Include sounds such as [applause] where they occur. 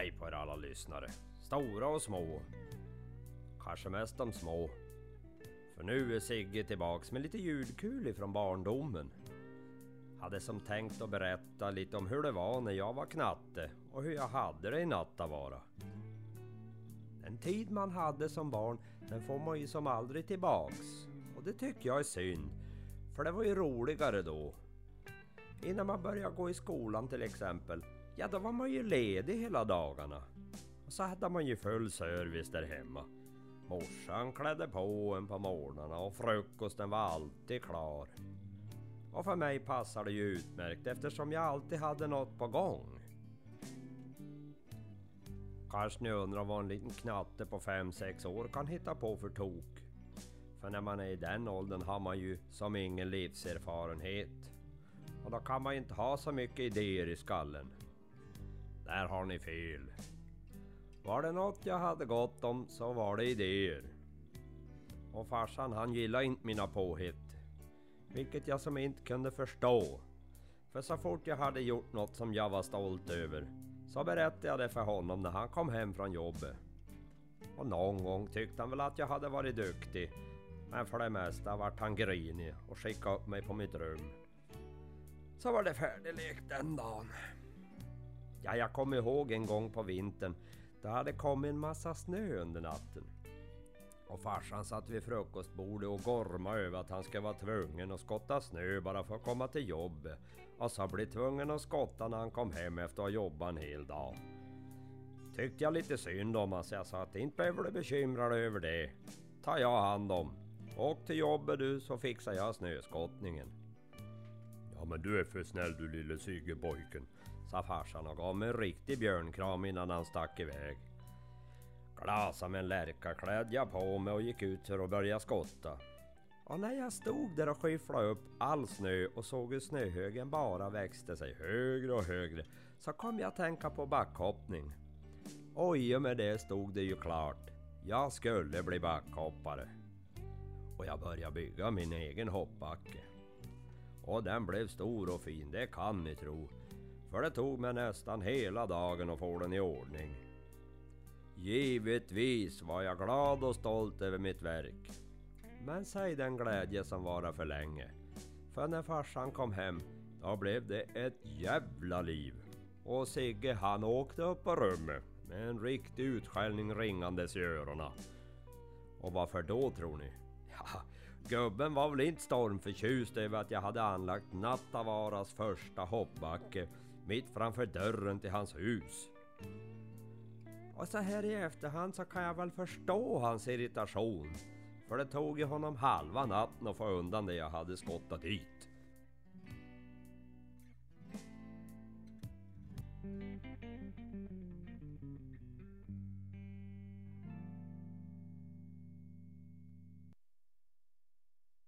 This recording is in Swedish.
Hej på er alla lyssnare. Stora och små. Kanske mest de små. För nu är Sigge tillbaks med lite ljudkul ifrån barndomen. Hade som tänkt att berätta lite om hur det var när jag var knatte och hur jag hade det i Nattavara. Den tid man hade som barn, den får man ju som aldrig tillbaks. Och det tycker jag är synd. För det var ju roligare då. Innan man började gå i skolan till exempel, ja då var man ju ledig hela dagarna. Och så hade man ju full service där hemma. Morsan klädde på en på morgnarna och frukosten var alltid klar. Och för mig passade det ju utmärkt eftersom jag alltid hade något på gång. Kanske ni undrar vad en liten knatte på 5-6 år kan hitta på för tok. För när man är i den åldern har man ju som ingen livserfarenhet. Och då kan man ju inte ha så mycket idéer i skallen. Där har ni fel. Var det något jag hade gott om så var det idéer. Och farsan han gillade inte mina påhitt. Vilket jag som inte kunde förstå. För så fort jag hade gjort något som jag var stolt över så berättade jag det för honom när han kom hem från jobbet. Och någon gång tyckte han väl att jag hade varit duktig. Men för det mesta vart han grinig och skickade upp mig på mitt rum. Så var det färdiglekt den dagen. Ja, jag kommer ihåg en gång på vintern. Det hade kommit en massa snö under natten. Och farsan satt vid frukostbordet och gormade över att han skulle vara tvungen att skotta snö bara för att komma till jobbet. Och så blev tvungen att skotta när han kom hem efter att ha jobbat en hel dag. Tyckte jag lite synd om honom så jag sa att inte behöver du bekymra dig över det. tar jag hand om. Åk till jobbet du så fixar jag snöskottningen. Ja men du är för snäll du lille Sigge-pojken, sa farsan och gav mig en riktig björnkram innan han stack iväg. Glad som en lärka klädde jag på mig och gick ut för att börja skotta. Och när jag stod där och skyfflade upp all snö och såg hur snöhögen bara växte sig högre och högre så kom jag att tänka på backhoppning. Och i och med det stod det ju klart. Jag skulle bli backhoppare. Och jag började bygga min egen hoppbacke. Och den blev stor och fin, det kan ni tro. För det tog mig nästan hela dagen att få den i ordning. Givetvis var jag glad och stolt över mitt verk. Men säg den glädje som varar för länge. För när farsan kom hem, då blev det ett jävla liv. Och Sigge han åkte upp på rummet med en riktig utskällning ringandes i öronen. Och varför då tror ni? [laughs] Ja, gubben var väl inte stormförtjust över att jag hade anlagt Nattavaras första hoppbacke mitt framför dörren till hans hus. Och så här i efterhand så kan jag väl förstå hans irritation. För det tog ju honom halva natten att få undan det jag hade skottat dit.